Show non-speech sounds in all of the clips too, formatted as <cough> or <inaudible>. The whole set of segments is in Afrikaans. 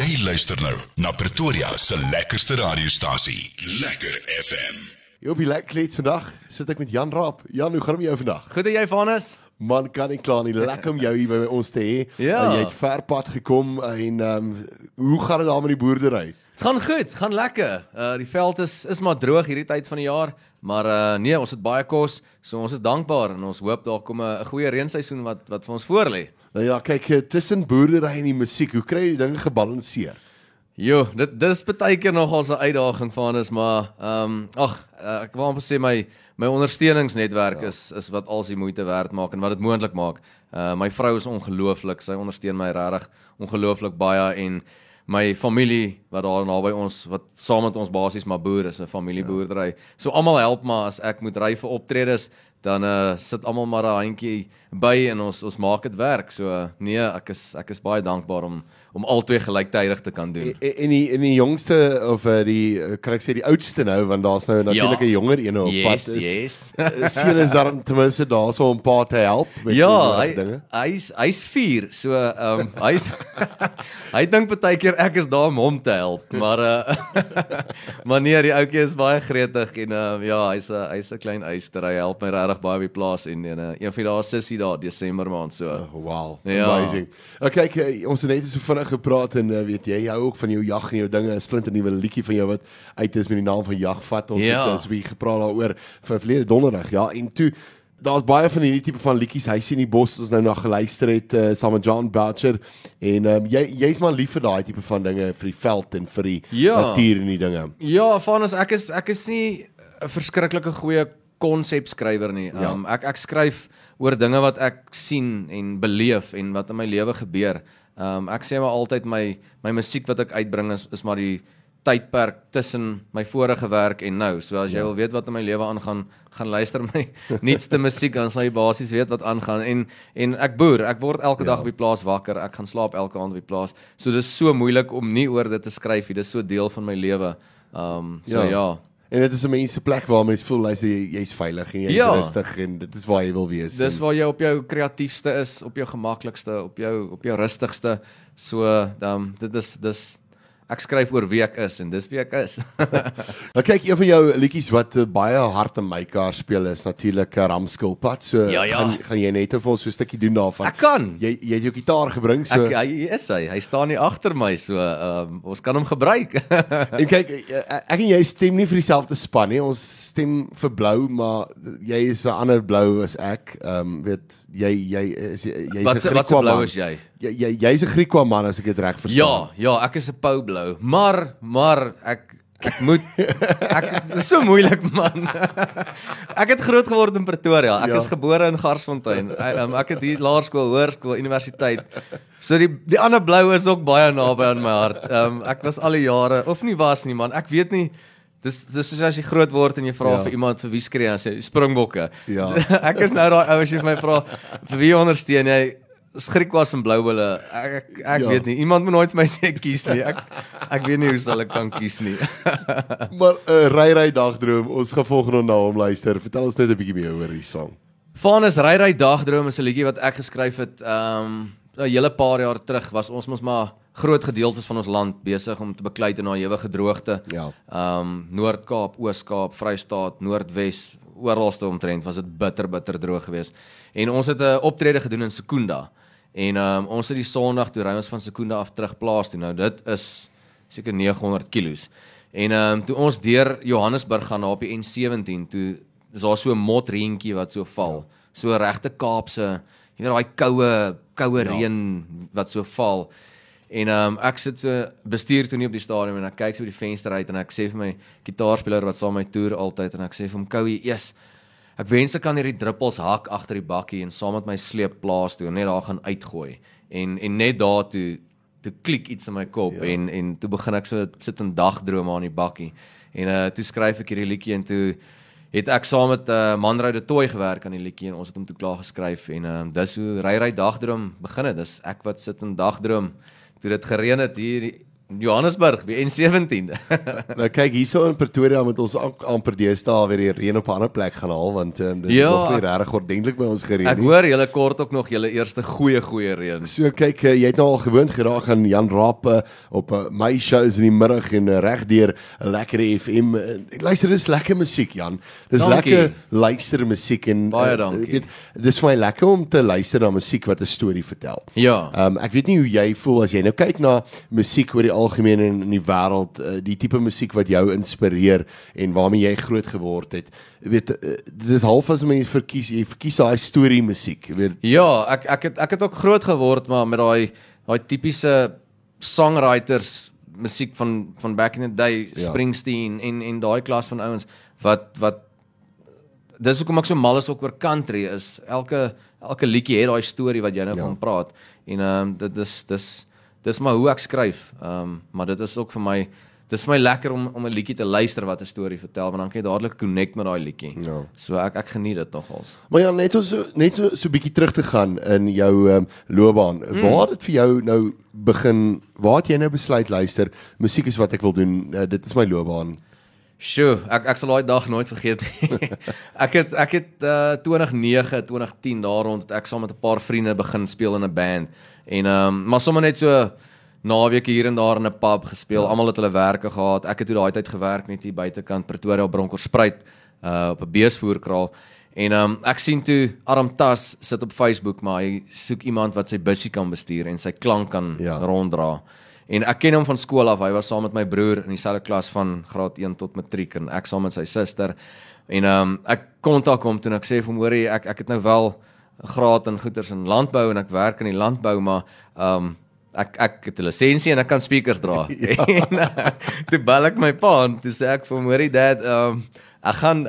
Jy luister nou na Pretoria se lekkerste radiostasie, Lekker FM. Hier op die lekker kleed vandag sit ek met Jan Raap. Jan, hoe gaan dit met jou vandag? Goed en jy Vanus? Man, kan nie kla nie. Lekker om jou hier by ons te hê. <laughs> Ja. Uh, jy het ver pad gekom en ehm um, hoe gaan dit daar met die boerdery? Dit gaan goed, gaan lekker. Uh die veld is is maar droog hierdie tyd van die jaar, maar uh nee, ons het baie kos, so ons is dankbaar en ons hoop daar kom 'n goeie reenseisoen wat wat vir ons voorlê. Nou ja, kyk, eh, tussen boerdery en die musiek, hoe kry jy die dinge gebalanseer? Jo, dit dis baie keer nogal 'n uitdaging van is, maar ehm um, ag, uh, ek wou amper sê my my ondersteuningsnetwerk ja. is is wat al die moeite werd maak en wat dit moontlik maak. Uh my vrou is ongelooflik, sy ondersteun my regtig ongelooflik baie en my familie wat daar naby ons wat saam met ons basies maar boer is 'n familieboerdery. Ja. So almal help maar as ek moet ry vir optredes, dan uh, sit almal maar 'n handjie by en ons ons maak dit werk. So uh, nee, ek is ek is baie dankbaar om om albei gelyktydig te kan doen. En, en die in die jongste of uh, die uh, kan ek sê die oudste nou want daar's nou natuurlik 'n ja. jonger een op yes, pad is. Yes. <laughs> Sien is daar ten minste daar so 'n paar te help met Ja, hy hy's hy's 4. So ehm um, hy's <laughs> hy dink baie keer ek is daar om hom te help, maar uh <laughs> maar nee, die ouetjie is baie gretig en uh, ja, hy's 'n hy's 'n klein eyster. Hy help my regtig baie by die plaas en en uh, een van daai sussie daar Desember maand so. Oh, wow. Ja. Amazing. Okay, okay, ons het net so vinnig gepraat en uh, weet jy, jy hou ook van jou jag en jou dinge, 'n splinter nuwe liedjie van jou wat uit is met die naam van Jagvat. Ons ja. het 'n bietjie gepraat daaroor vir verlede donderdag. Ja, en toe daar's baie van hierdie tipe van liedjies. Hy sien die bos ons nou na geluister het uh, saam met John Boucher en um, jy jy's maar lief vir daai tipe van dinge vir die veld en vir die ja. natuur en die dinge. Ja, Vanus, ek is ek is nie 'n verskriklike goeie konsepskrywer nie. Ja. Um, ek ek skryf oor dinge wat ek sien en beleef en wat in my lewe gebeur. Um, ek sê maar altyd my my musiek wat ek uitbring is is maar die tydperk tussen my vorige werk en nou. So as jy ja. wil weet wat in my lewe aangaan, gaan luister my <laughs> nuutste musiek dan sal jy basies weet wat aangaan en en ek boer, ek word elke ja. dag op die plaas wakker. Ek gaan slaap elke aand op die plaas. So dis so moeilik om nie oor dit te skryf nie. Dis so deel van my lewe. Um so ja. ja. En dit is 'n mense plek waar mens voel jy's jy's veilig en jy's ja. rustig en dit is waar jy wil wees. Dis waar jy op jou kreatiefste is, op jou gemaklikste, op jou op jou rustigste. So dan dit is dis ek skryf oor wie ek is en dis wie ek is. <laughs> nou kyk een van jou liedjies wat uh, baie hard in my kar speel is natuurlik uh, Ramskilpad. So ja, ja. gaan gaan jy net vir ons so 'n stukkie doen daarvan. Ek kan. Jy jy het jou gitaar gebring so. Ek hy is hy. Hy staan hier agter my so um, ons kan hom gebruik. <laughs> en kyk uh, ek en jy stem nie vir dieselfde span nie. Ons stem vir blou, maar jy is 'n ander blou as ek. Ehm um, weet jy jy is jy's 'n Griekwa man. Wat jy? Jy jy jy's 'n Griekwa man as ek dit reg verstaan. Ja, ja, ek is 'n Pau blou. Maar maar ek ek moet <laughs> ek is so moeilik man. <laughs> ek het groot geword in Pretoria. Ek ja. is gebore in Garsfontein. <laughs> Um, ek het hier laerskool, hoërskool, universiteit. So die die ander blou is ook baie naby aan my hart. Um, ek was al die jare of nie was nie man. Ek weet nie Dis dis soos as jy groot word en jy vra ja. vir iemand vir wie skree as jy springbokke. Ja. <laughs> ek is nou daai ou as jy my vra vir wie ondersteun jy? Skrik was in blou hulle. Ek ek, ek ja. weet nie. Iemand moet nooit vir my sê kies nie. Ek ek weet nie hoe sal ek kan kies nie. <laughs> maar 'n uh, ry ry dagdroom. Ons gaan volgende na hom luister. Vertel ons net 'n bietjie meer oor die song. Vanus ry ry dagdroom is 'n liedjie wat ek geskryf het. Ehm um, 'n hele paar jaar terug was ons mos maar groot gedeeltes van ons land besig om te beklei te na ewige droogte. Ja. Ehm um, Noord-Kaap, Oos-Kaap, Vrystaat, Noordwes, oralste omtrent was dit bitter bitter droog geweest. En ons het 'n optrede gedoen in Sekunda. En ehm um, ons het die Sondag toe ry ons van Sekunda af terug plaas toe. Nou dit is seker 900 km. En ehm um, toe ons deur Johannesburg gaan na op die N17 toe is daar so 'n motreentjie wat so val. Ja. So regte Kaapse, jy weet daai koue koue ja. reën wat so val. En ehm um, ek sit so bestuur toe nie op die stadion en ek kyk so by die venster uit en ek sê vir my gitaarspeler wat saam met my toer altyd en ek sê vir hom Koue, "Eers ek wens ek kan hierdie druppels hak agter die bakkie en saam met my sleep plaas toe en net daar gaan uitgooi." En en net daar toe toe klik iets in my kop ja. en en toe begin ek so sit en dagdrome aan die bakkie. En uh toe skryf ek hierdie liedjie en toe het ek saam met 'n uh, Manrou de Tooi gewerk aan die liedjie en ons het hom toe klaar geskryf en uh, dis hoe ry ry dagdroom begin het. Dis ek wat sit en dagdroom toe dit gereën het hier Johannesburg by N17. <laughs> nou kyk hierso in Pretoria met ons amper deesdae weer die reën op 'n ander plek gaan haal want um, dit ja, nog nie regtig ordentlik by ons gereën nie. Ek hoor julle kort ook nog julle eerste goeie goeie reën. So kyk uh, jy het nou al gewoond geraak aan Jan Rappe op uh, my shows in die middag en uh, regdeur 'n lekker FM. Ek luister dis lekker musiek Jan. Dis dankie. lekker luister musiek en baie dankie. Weet, dis vir my lekker om te luister na musiek wat 'n storie vertel. Ja. Um, ek weet nie hoe jy voel as jy nou kyk na musiek oor die algemeen in, in die wêreld, uh, die tipe musiek wat jou inspireer en waarmee jy groot geword het. Jy weet uh, dis half as mense verkies, jy verkies daai storie musiek, weet. Ja, ek ek het ek het ook groot geword maar met daai daai tipiese songwriters musiek van van back in the day ja. Springsteen en en daai klas van ouens wat wat dis hoekom ek so mal is ook oor country is elke elke liedjie het daai storie wat jy nou ja. van praat en ehm um, dit is dis dis maar hoe ek skryf. Ehm um, maar dit is ook vir my dis vir my lekker om om 'n liedjie te luister wat 'n storie vertel want dan kan jy dadelik connect met daai liedjie. Ja. So ek ek geniet dit nogals. Maar ja, net so net so so bietjie terug te gaan in jou ehm um, loopbaan. Mm. Waar het vir jou nou begin? Waar het jy nou besluit luister, musiek is wat ek wil doen. Uh, dit is my loopbaan. Sjoe, ek ek sal daai dag nooit vergeet nie. <laughs> ek het ek het uh 2009, 2010 daar rond het ek saam met 'n paar vriende begin speel in 'n band. En ehm um, maar sommer net so naweek hier en daar in 'n pub gespeel. Ja. Almal het hulle werke gehad. Ek het toe daai tyd gewerk net hier buitekant Pretoria op Bronkhorstspruit uh op 'n beesvoerkraal. En ehm um, ek sien toe Adam Tas sit op Facebook maar hy soek iemand wat sy bussie kan bestuur en sy klank kan ja. ronddra. En ek ken hom van skool af. Hy was saam met my broer in dieselfde klas van graad 1 tot matriek en ek saam met sy suster. En ehm um, ek kontak hom toe en ek sê vir hom hoor ek ek het nou wel graad in goeders in landbou en ek werk in die landbou maar ehm um, ek ek het 'n lisensie en ek kan speakers dra. <laughs> <laughs> ja. en uh, toe bel ek my pa en toe sê ek vir hom, "Dad, ehm um, <laughs> ek gaan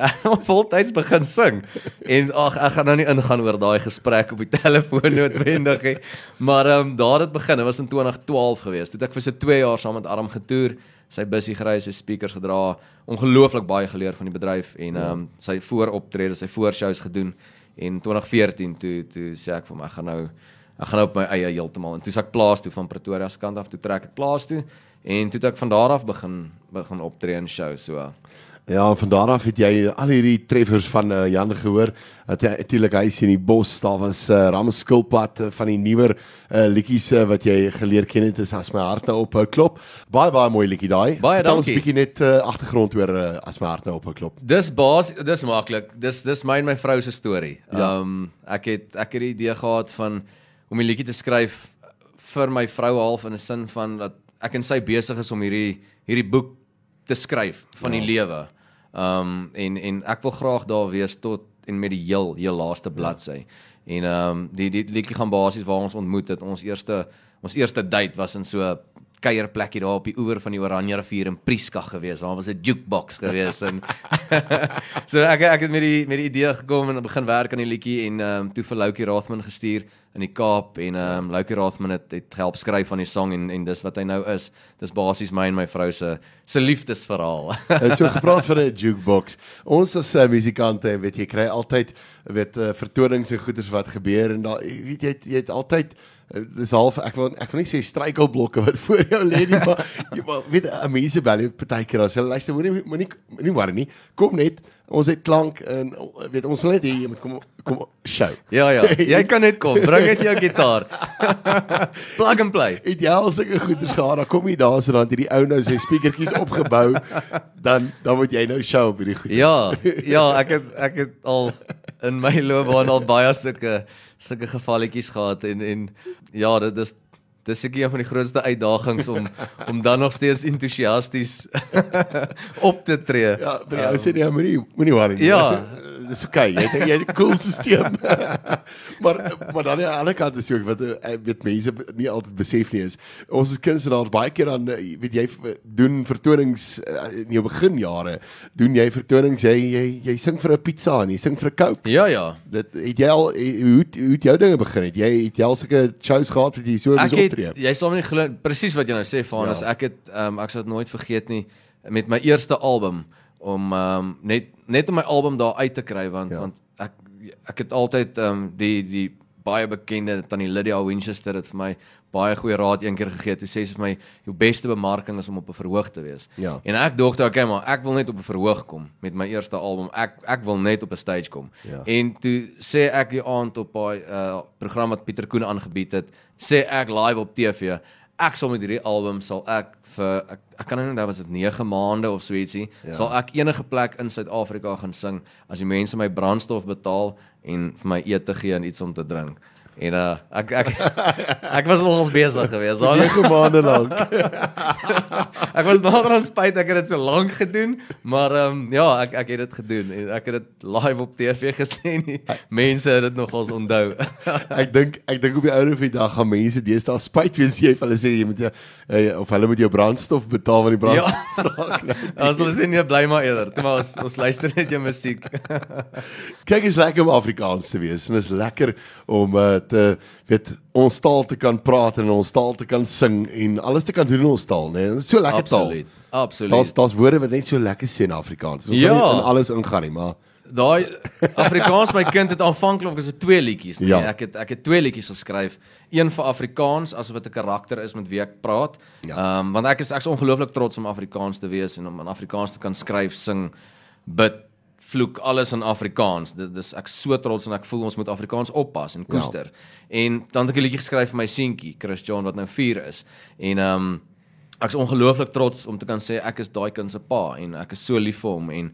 voltyds begin sing." En ag, ek gaan nou nie ingaan oor daai gesprek op die telefoon noodwendig nie. Maar ehm um, daar het begin. Dit was in 2012 gewees. Toe ek vir so 2 jaar saam met Aram getoer, sy busy gery, sy speakers gedra, ongelooflik baie geleer van die bedryf en ehm um, sy vooroptredes, sy voorshows gedoen. En 2014 toe toe sê ek vir hom, ek gaan nou ek gaan nou op my eie heeltemal. En toe ek plaas toe van Pretoria se kant af toe trek ek plaas toe. En toe ek van daar af begin begin optree in show so Ja, van daar af het jy al hierdie treffers van uh, Jan gehoor. Natuurlik hy sien die bos, daar was uh, Ramskilpad uh, van die nuwer uh, liedjies uh, wat jy geleer ken het is as my hart nou op uh, klop. Baie baie mooi liedjie daai. Baie dankie. Ons bietjie net uh, agtergrond oor uh, as my hart nou op klop. Dis baas, dis maklik. Dis dis my en my vrou se storie. Ja. Ehm ja. um, ek het ek het die idee gehad van om 'n liedjie te skryf vir my vrou half in 'n sin van dat ek en sy besig is om hierdie hierdie boek te skryf van ja. die lewe. Um en en ek wil graag daar wees tot en met die heel heel laaste ja. bladsy. Ja. En um die die liedjie gaan basies waar ons ontmoet het. Ons eerste ons eerste date was in so kuierplekkie daar op die oewer van die Oranje rivier in Prieska gewees. Daar was 'n jukebox gewees en <laughs> so ek ek het met die met die idee gekom en begin werk aan die liedjie en ehm um, toe vir Loukie Rathman gestuur in die Kaap en ehm um, Loukie Rathman het het help skryf van die song en en dis wat hy nou is. Dis basies my en my vrou se se liefdesverhaal. Dit so gepraat van 'n jukebox. Ons as uh, musikante, weet jy, kry altyd weet uh, vertonings en goeders wat gebeur en daar weet jy jy het altyd Eh, dis half ek wil ek wil nie sê struikelblokke wat <laughs> voor jou lê nie maar jy <laughs> maar weet mense bel jy partykeer as jy luister moenie moenie moenie worry nie. Kom net ons het klank en weet ons wil net hê jy moet kom kom show. <laughs> Ja ja. Jy kan net kom. Bring net jou gitaar. Plug and play. Ideaal sulke goeders gehad? Dan kom jy daar so dan het die ou nou sy speakertjies opgebou dan dan moet jy nou show op hierdie goed ja ja ek het ek het al in my loopbaan al baie sulke sulke gevalletjies gehad en en ja, dit is dis ek een van die grootste uitdagings om <laughs> om dan nog steeds entoesiasties <laughs> op te tree. Ja, maar jy sê jy moenie moenie worry nie. Ja, <laughs> dis oké. Okay. Jy het jy het 'n cool stelsel. <laughs> maar maar dan aan die ander kant is ook wat eh, weet mense nie altyd besef nie is. Ons is kunstenaars baie keer dan eh, weet jy doen vertonings eh, in jou beginjare, doen jy vertonings jy jy jy sing vir 'n pizza en jy sing vir 'n Coke. Ja ja. Dit het jy al hoe hoe jou dinge begin het? Jy het jy al sulke shows gehad wat jy so moes optree? Jy sal nie glo presies wat jy nou sê van as ja. ek het um, ek sal dit nooit vergeet nie met my eerste album om um, net net om my album daar uit te kry want ja. want ek ek het altyd um, die die baie bekende tannie Lydia Winchester het vir my baie goeie raad een keer gegee. Toe sê sy vir my jou beste bemarking is om op 'n verhoog te wees. Ja. En ek dink toe okay maar ek wil net op 'n verhoog kom met my eerste album. Ek ek wil net op 'n stage kom. Ja. En toe sê ek die aand op daai uh, program wat Pieter Koen aangebied het, sê ek live op TV, ek sal met hierdie album sal ek vir ek, ek kan nou nie onthou was dit 9 maande of so ietsie, ja. sal ek enige plek in Suid-Afrika gaan sing as die mense my brandstof betaal en vir my ete gee en iets om te drink. En uh ek ek <laughs> ek was nogals besig geweest. Daar 9 maande lank. <laughs> ek was nader aan spyt ek het dit so lank gedoen, maar ehm um, ja, ek ek het dit gedoen en ek het dit live op TV gesien. Mense het dit nogals onthou. <laughs> ek dink ek dink op die ouer van die dag gaan mense deesdae spyt wees jy hulle sê jy moet jy, uh, of hulle moet jou brandstof betaal want die brandstof ja. nou. As hulle sê nee, bly maar eerder. Toe maar ons ons luister net jou musiek. Kyk, is lekker om Afrikaans te wees en is lekker om uh, te weet ons taal te kan praat en ons taal te kan sing en alles te kan doen in ons taal, né? Nee? Dit is so lekker Absoluut. taal. Absoluut. Daar's daar's woorde wat net so lekker sê in Afrikaans. Ons Ja. ja. nie in alles ingaan nie, maar Daai Afrikaans my kind het aanvanklik was dit twee liedjies, nee. Ja. Ek het ek het twee liedjies geskryf. Een vir Afrikaans asof dit 'n karakter is met wie ek praat. Ehm Ja. um, want ek is ek's ongelooflik trots om Afrikaans te wees en om in Afrikaans te kan skryf, sing, bid, vloek alles in Afrikaans. Dit dis ek so trots en ek voel ons moet Afrikaans oppas en koester. Ja. En dan het ek 'n liedjie geskryf vir my seentjie, Chris John wat nou 4 is. En ehm um, ek's ongelooflik trots om te kan sê ek is daai kind se pa en ek is so lief vir hom en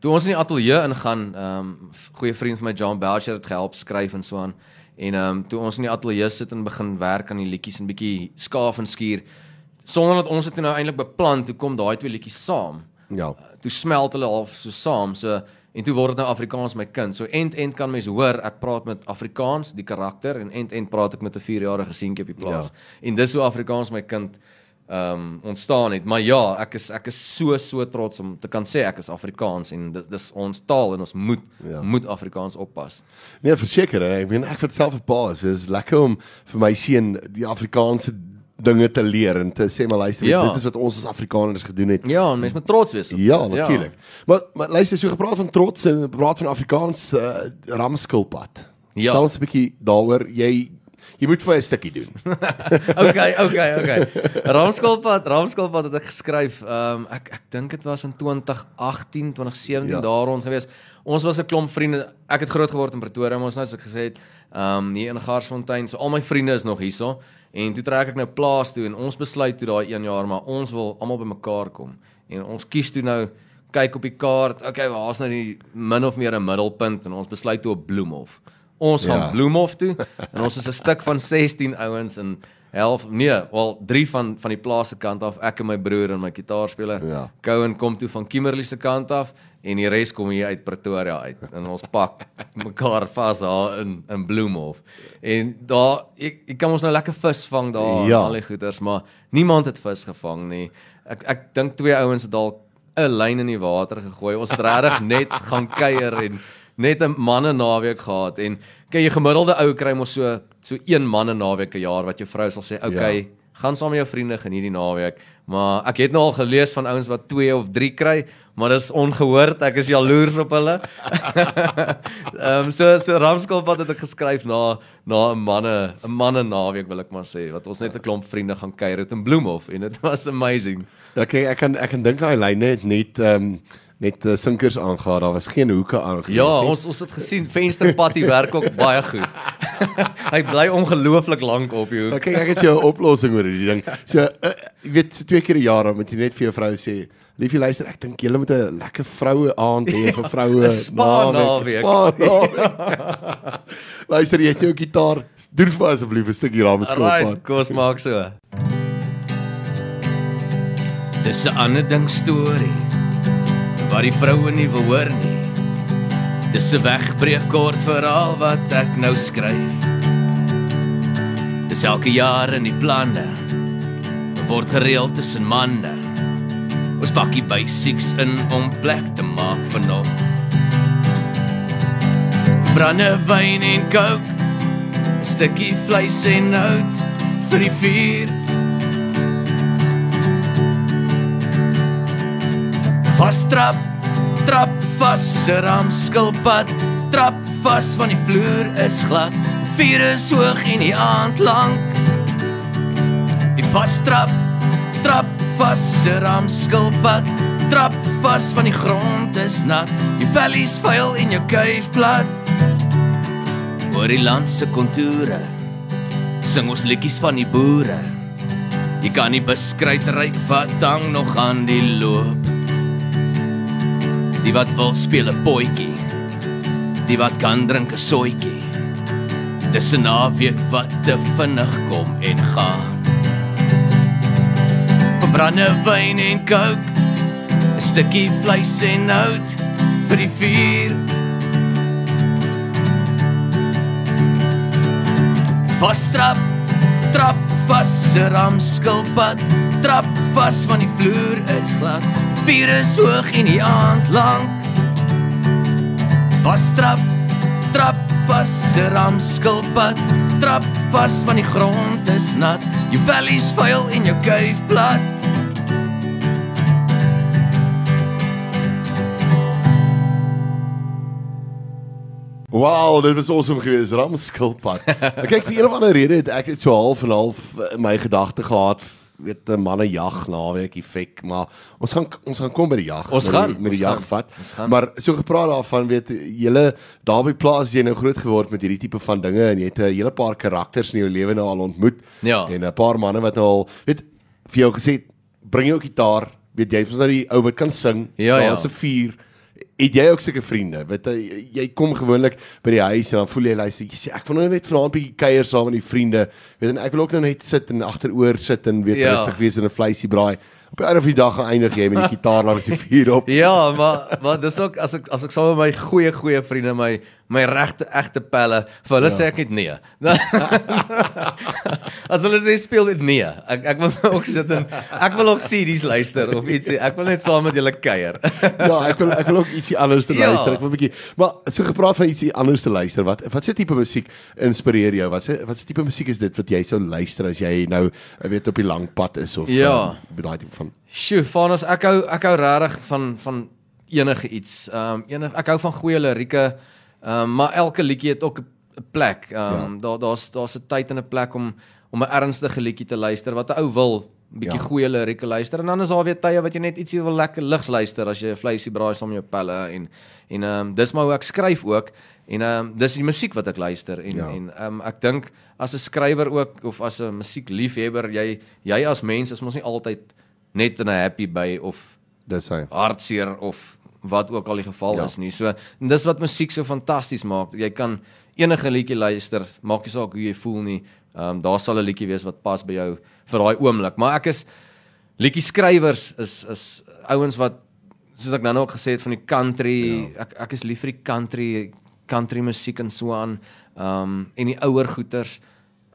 toe ons in die ateljee ingaan, ehm um, goeie vriend van my John Belcher het gehelp skryf en so aan. En ehm um, toe ons in die ateljee sit en begin werk aan die liedjies en bietjie skaaf en skuur sonder dat ons dit nou eintlik beplan, toe kom daai twee liedjies saam. Ja. Toe smelt hulle half so saam. So en toe word dit nou Afrikaans my kind. So end end kan mens hoor ek praat met Afrikaans, die karakter en end end praat ek met 'n 4-jarige seentjie op die plaas. Ja. En dis hoe Afrikaans my kind ehm um, ontstaan het. Maar ja, ek is ek is so so trots om te kan sê ek is Afrikaans en dit dis ons taal en ons moet Ja. ja. moet Afrikaans oppas. Nee, verseker, ek meen ek vind self 'n pa is, is lekker om vir my seun die Afrikaanse dinge te leer en te sê maar luister, Ja. dit is wat ons as Afrikaners gedoen het. Ja, en mens moet trots wees. op Ja, dit. natuurlik. Maar maar luister, so gepraat van trots en gepraat van Afrikaans uh, ramskilpad. Ja. Tel ons 'n bietjie daaroor. Jy jy moet vir 'n stukkie doen. <laughs> okay, okay, okay. Ramskulpad, Ramskulpad het ek geskryf. Ehm um, ek ek dink dit was in 2018, 2017 Ja. ja. daar rond gewees. Ons was 'n klomp vriende. Ek het groot geword in Pretoria, maar ons nou soos ek gesê het, ehm um, hier in Garsfontein. So al my vriende is nog hierso. En toe trek ek nou plaas toe en ons besluit toe daai 1 jaar maar ons wil almal bymekaar kom. En ons kies toe nou kyk op die kaart. Okay, waar's nou die min of meer 'n middelpunt en ons besluit toe op Bloemhof. Ons gaan Ja. Bloemhof toe en ons is 'n stuk van 16 ouens en half nee, wel 3 van van die plaas se kant af, ek en my broer en my gitaarspeler. Ja. Cohen kom toe van Kimberley se kant af en die res kom hier uit Pretoria uit. En ons pak <laughs> mekaar vas daar in in Bloemhof. En daar ek, ek kan ons nou lekker vis vang daar Ja. al die goeters, maar niemand het vis gevang nie. Ek ek dink twee ouens het dalk 'n lyn in die water gegooi. Ons het regtig net <laughs> gaan kuier en net 'n manne naweek gehad en kyk jy gemiddelde ou kry mos so so een manne naweek 'n jaar wat jou vrou sal sê, "Oké, okay, Ja. gaan saam met jou vriende geniet die naweek." Maar ek het nou al gelees van ouens wat 2 of 3 kry, maar dis ongehoord. Ek is jaloers op hulle. <laughs> Ehm um, so so Ramskulpad het ek geskryf na na 'n manne 'n manne naweek wil ek maar sê wat ons net 'n klomp vriende gaan kuier het in Bloemhof en dit was amazing. Ja, kyk, ek kan ek kan dink daai lyne het net ehm um, net uh, sinkers aangegaan. Daar was geen hoeke aangegaan. Ja, ons ons het gesien vensterpad werk ook baie goed. <laughs> Hy bly ongelooflik lank op die Ja, hoek. kyk, ek het jou 'n oplossing oor hierdie ding. So, uh, jy weet, so twee keer 'n jaar dan moet jy net vir jou vrou sê, "Liefie, luister, ek dink julle moet 'n lekker vroue aand hê vir vroue <laughs> 'n spa naweek." Spa naweek. <laughs> luister, jy het jou gitaar. Doen vir asseblief 'n stukkie rameskop Right, aan. kom ons maak so. Dis 'n ander ding storie wat die vroue nie wil hoor nie. Dis 'n wegbreek kort verhaal wat ek nou skryf. Dis elke jaar in die planne word gereël tussen manne. Ons pak die basics in om plek te maak vir nog. Brandewyn en coke, 'n stukkie vleis en hout vir die vuur. Vas trap, trap vas, se ram skilpad, trap vas van die vloer is glad. Vuur is hoog en die aand lank. Vas trap, trap vas, ram skilpad, trap vas van die grond is nat. Jou valleys vuil en jou kuif plat. Oor die land se kontoure sing ons liedjies van die boere. Jy kan nie beskryf ryk wat hang nog aan die loop. Die wat wil speel 'n potjie. Die wat kan drink 'n soetjie. Dis 'n naweek wat te vinnig kom en gaan. Van brandewyn en coke, 'n stukkie vleis en hout vir die vuur. Vastrap, trap vas, ram skilpad, trap vas van die vloer is glad. Vuur is hoog in die aand lank. Vastrap, trap vas, ram skilpad, trap vas van die grond is nat. Jou valleys vuil en jou kuif plat. Wow, dit was awesome geweest, Ramskilpad. Kyk vir een of ander rede het ek dit so half en half in my gedagte gehad weet 'n manne jag naweek effek, maar ons gaan ons gaan kom by die jag. Ons gaan met die jag vat. Maar so gepraat daarvan weet julle daar by plaas jy nou groot geword met hierdie tipe van dinge en jy het 'n hele paar karakters in jou lewe nou al ontmoet. Ja. En 'n paar manne wat nou al weet vir jou gesê bring jou gitaar, weet jy, ons nou die ou wat kan sing. Ja, ja. Daar's 'n vuur het jy ook sulke vriende? Weet jy jy kom gewoonlik by die huis en dan voel jy luister jy sê ek wil nou net vanaand bietjie kuier saam met die vriende. Weet en ek wil ook nou net sit en agteroor sit en weet ja. rustig wees en 'n vleisie braai. Op die einde van die dag eindig jy met die gitaar langs die vuur op. Ja, maar maar dis ook as ek as ek saam met my goeie goeie vriende my my regte egte pelle vir hulle ja. sê ek net nee. <laughs> as hulle sê speel dit nee. Ek ek wil ook sit en ek wil ook CD's luister of ietsie. Ek wil net saam met julle kuier. <laughs> ja, ek wil ek wil ook ietsie anders te ja. luister. Ek wil 'n bietjie maar so gepraat van ietsie anders te luister. Wat wat se tipe musiek inspireer jou? Wat se wat se tipe musiek is dit wat jy sou luister as jy nou weet op die lang pad is of ja. um, daai tipe van van Sjoe, Fanos, ek hou ek hou regtig van van enige iets. Ehm um, enig ek hou van goeie lirieke. Ehm um, maar elke liedjie het ook 'n plek. Ehm um, ja. daar daar's daar's 'n tyd en 'n plek om om 'n ernstige liedjie te luister wat 'n ou wil bietjie ja. goeie lirieke luister en dan is daar weer tye wat jy net ietsie wil lekker ligs luister as jy 'n vleisie braai saam met jou pelle en en ehm um, dis maar hoe ek skryf ook en ehm um, dis die musiek wat ek luister en ja. en ehm um, ek dink as 'n skrywer ook of as 'n musiekliefhebber jy jy as mens is mos nie altyd net in 'n happy by of dis hy hartseer of wat ook al die geval ja. is nie. So dis wat musiek so fantasties maak. Jy kan enige liedjie luister, maak nie saak hoe jy voel nie. Ehm um, daar sal 'n liedjie wees wat pas by jou vir daai oomblik. Maar ek is liedjie skrywers is is ouens wat soos ek nou ook gesê het van die country. Ja. Ek ek is lief vir die country country musiek en so aan. Ehm um, en die ouer goeters.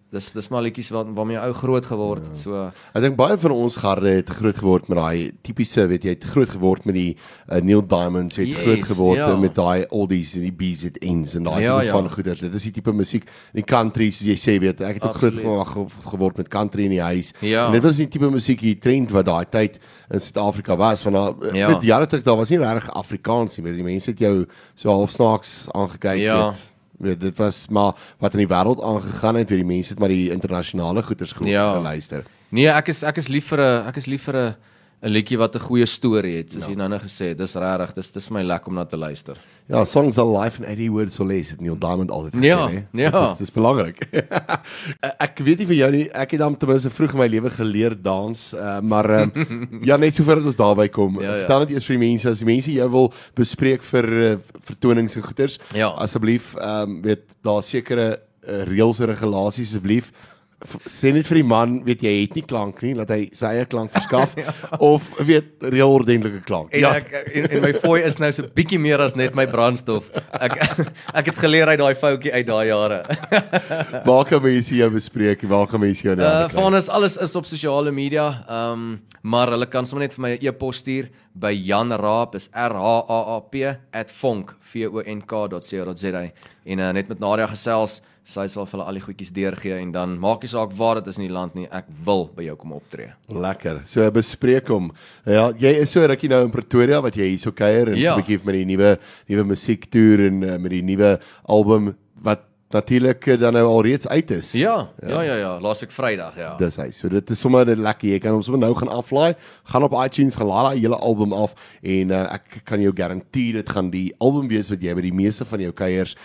Dis dis maar liedjies wat waarmee ou groot geword het. Ja. So ek dink baie van ons garde het groot geword met daai tipiese, weet jy, het groot geword met die uh, Neil Diamonds, het yes, groot geword ja. met daai oldies en die BZNs en daai ja, ja. van goeders. Dit is die tipe musiek, die country soos jy sê, weet ek het ook groot geword, geword met country in die huis. Ja. En dit was die tipe musiek hier trend wat daai tyd in Suid-Afrika was van daai ja. jare terug daar was nie regtig Afrikaans nie, weet jy, mense het jou so half snaaks aangekyk ja. met weet dit was maar wat in die wêreld aangegaan het, weet die mense het maar die internasionale goeters goed ja. geluister. Nee, ek is ek is lief vir 'n ek is lief vir 'n 'n liedjie wat 'n goeie storie het, soos ja. jy nou net gesê het. Dis regtig, dis dis my lekker om na te luister. Ja, songs are life and 80 words or less het Neil Diamond altyd gesê, ja, hè. Ja. Dis dis belangrik. <laughs> ek weet nie vir jou nie, ek het dan ten minste vroeg in my lewe geleer dans, uh, maar um, <laughs> ja, net so voordat ons daarby kom. Ja, ja. Vertel net eers vir die mense as die mense jou wil bespreek vir uh, vertonings en goeters. Ja. Asseblief, ehm um, weet daar sekere uh, reëls en regulasies asseblief sê net vir die man, weet jy, het nie klank nie, laat hy sy eie klank verskaf <laughs> ja. of weet reël ordentlike klank. En ja, ek en, en my fooi is nou so bietjie meer as net my brandstof. Ek <laughs> ek het geleer uit daai foutjie uit daai jare. <laughs> waar kan mense jou bespreek? Waar kan mense jou nou? Uh, van ons alles is op sosiale media. Ehm um, maar hulle kan sommer net vir my 'n e-pos stuur by Jan Raap is R H A A P @vonk.co.za en uh, net met Nadia gesels sy sal vir hulle al die goedjies deurgee en dan maak nie saak waar dit is in die land nie, ek wil by jou kom optree. Lekker. So bespreek hom. Ja, jy is so rukkie nou in Pretoria wat jy hierso kuier en ja. so 'n bietjie met die nuwe nuwe musiektoer en uh, met die nuwe album wat natuurlik eh, dan nou alreeds uit is. Ja, ja, ja, ja, ja. laasweek Vrydag, ja. Dis hy. So dit is sommer lekker. Jy kan hom sommer nou gaan aflaai. Gaan op iTunes, gaan laai daai hele album af en uh, ek kan jou garandeer dit gaan die album wees wat jy by die meeste van jou kuiers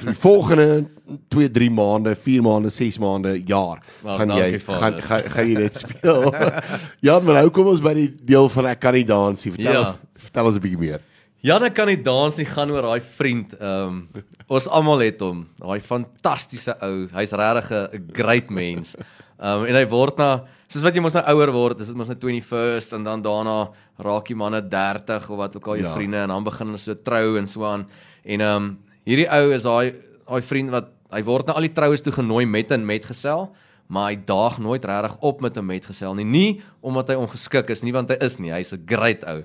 vir die volgende <laughs> 2, 3 maande, 4 maande, 6 maande, jaar Wel, gaan jy gaan gaan gaan jy dit speel. <laughs> ja, maar nou kom ons by die deel van ek kan nie dans nie. Vertel Ja. ons vertel ons 'n bietjie meer. Janne kan nie dans nie gaan oor daai vriend. Ehm um, ons almal het hom. Daai fantastiese ou. Hy's regtig 'n great mens. Ehm um, en hy word na soos wat jy mos nou ouer word, is dit mos nou 21st en dan daarna raak jy manne 30 of wat ook al jou Ja. ja. vriende en dan begin hulle so trou en so aan. En ehm um, hierdie ou is daai daai vriend wat hy word na al die troues toe genooi met 'n metgesel. Maar hy daag nooit regtig op met 'n metgesel nie. Nie omdat hy ongeskik is nie, want hy is nie. Hy's 'n great ou.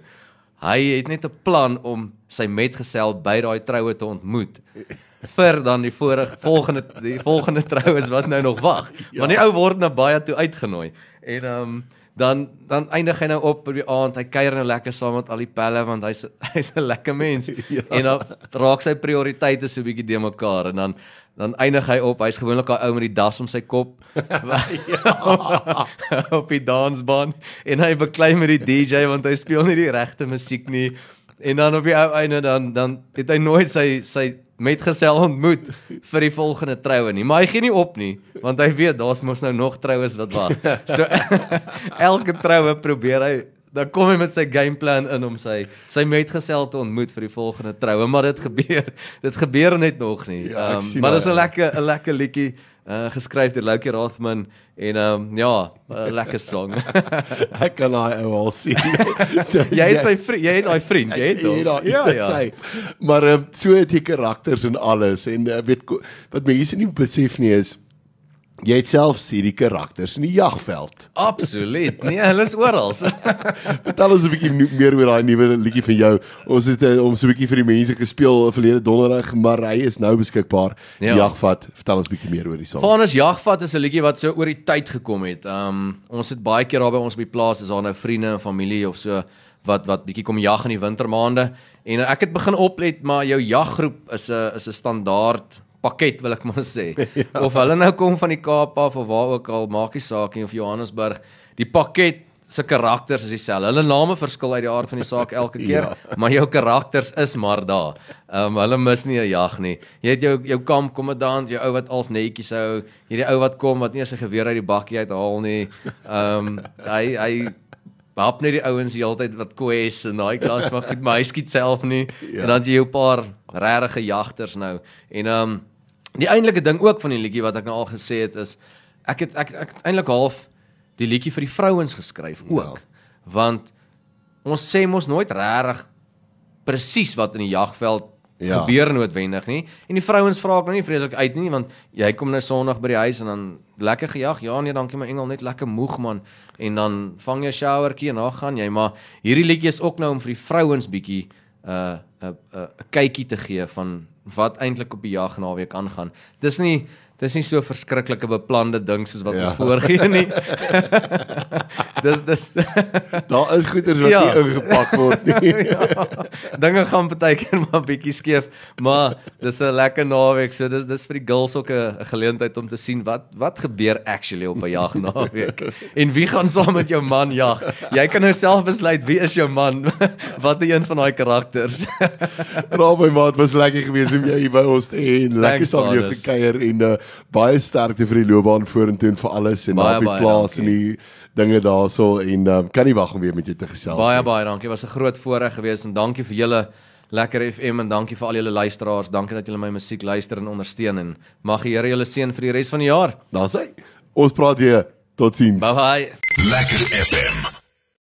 Hy het net 'n plan om sy metgesel by daai troue te ontmoet vir dan die vorige volgende die volgende troues wat nou nog wag. Ja. Want die ou word nou baie toe uitgenooi. En ehm um, dan dan eindig hy nou op op die aand. Hy kuier nou lekker saam met al die pelle want hy's <laughs> hy's 'n lekker mens. ja. En dan raak sy prioriteite so 'n bietjie de mekaar en dan dan eindig hy op. Hy's gewoonlik daai ou met die das om sy kop <laughs> op die dansbaan en hy beklei met die DJ want hy speel nie die regte musiek nie. En dan op die ou einde dan dan het hy nooit sy sy metgesel ontmoet vir die volgende troue nie. Maar hy gee nie op nie want hy weet daar's mos nou nog troues wat wag. So <laughs> elke troue probeer hy dan kom hy met sy gameplan in om sy sy metgesel te ontmoet vir die volgende troue, maar dit gebeur dit gebeur net nog nie. Ja, um, maar dis 'n ja. lekker 'n lekker liedjie uh, geskryf deur Loukie Rothman en ehm um, ja, 'n lekker song. <laughs> Ek kan daai ou al sien. so, <laughs> jy het sy vriend, jy het daai vriend, jy het hom. Ja, <laughs> ja, ja. Maar ehm so het jy karakters en alles en uh, weet wat mense nie besef nie is jy het selfs hierdie karakters in die jagveld. Absoluut. Nee, hulle is oral. <laughs> Vertel ons 'n bietjie meer oor daai nuwe liedjie van jou. Ons het uh, om so 'n bietjie vir die mense gespeel verlede donderdag, maar hy is nou beskikbaar. Ja. Ja. Jagvat. Vertel ons 'n bietjie meer oor die song. Vanus Jagvat is 'n liedjie wat so oor die tyd gekom het. Um ons het baie keer daar by ons op die plaas is daar nou vriende en familie of so wat wat bietjie kom jag in die wintermaande en ek het begin oplet maar jou jaggroep is 'n is 'n standaard pakket wil ek maar sê. <laughs> ja. Of hulle nou kom van die Kaap af of waar ook al, maak nie saak nie of Johannesburg, die pakket se karakters is dieselfde. Hulle name verskil uit die aard van die saak elke keer, <laughs> ja. maar jou karakters is maar daar. Ehm um, hulle mis nie 'n jag nie. Jy het jou jou kampkommandant, jou ou wat als netjies hou, hierdie ou wat kom wat nie eens sy geweer uit die bakkie uithaal nie. Ehm um, hy hy Hap net die ouens die hele tyd wat kwes en daai klas maar goed, maar hy skiet self nie. Ja. En dan jy jou paar regte jagters nou. En ehm um, die eintlike ding ook van die liedjie wat ek nou al gesê het is ek het ek ek eintlik half die liedjie vir die vrouens geskryf ook. Ja. Want ons sê mos nooit regtig presies wat in die jagveld Ja. gebeur noodwendig nie. En die vrouens vra ek nou nie vreeslik uit nie want jy kom nou Sondag by die huis en dan lekker gejag. Ja nee, dankie my engel, net lekker moeg man. En dan vang jy 'n showertjie en dan gaan jy, maar hierdie liedjie is ook nou om vir die vrouens bietjie 'n uh, 'n 'n 'n kykie te gee van wat eintlik op die jag naweek aangaan. Dis nie dis nie so verskriklike beplande ding soos wat Ja. ons voorgee nie. <laughs> dis dis <laughs> Daar is goeders wat Ja. nie ingepak word <laughs> nie. ja, dinge gaan baie keer maar bietjie skeef, maar dis 'n lekker naweek. So dis dis vir die girls ook 'n 'n geleentheid om te sien wat wat gebeur actually op 'n jag naweek. En wie gaan saam met jou man jag? Jy kan nou self besluit wie is jou man? Wat is een van daai karakters? Raai my maat was lekker geweest om jou hier by ons te hê en lekker saam jou gekuier en uh, baie sterkte vir die loopbaan vorentoe en vir alles en Baie, op die baie plaas en die dinge daarso en uh, kan nie wag om weer met jou te gesels. baie nie. baie dankie. Was 'n groot voorreg geweest en dankie vir julle lekker FM en dankie vir al julle luisteraars. Dankie dat julle my musiek luister en ondersteun en mag die Here julle seën vir die res van die jaar. Daar's hy. Ons praat weer. Totsiens. Bye bye. Lekker FM.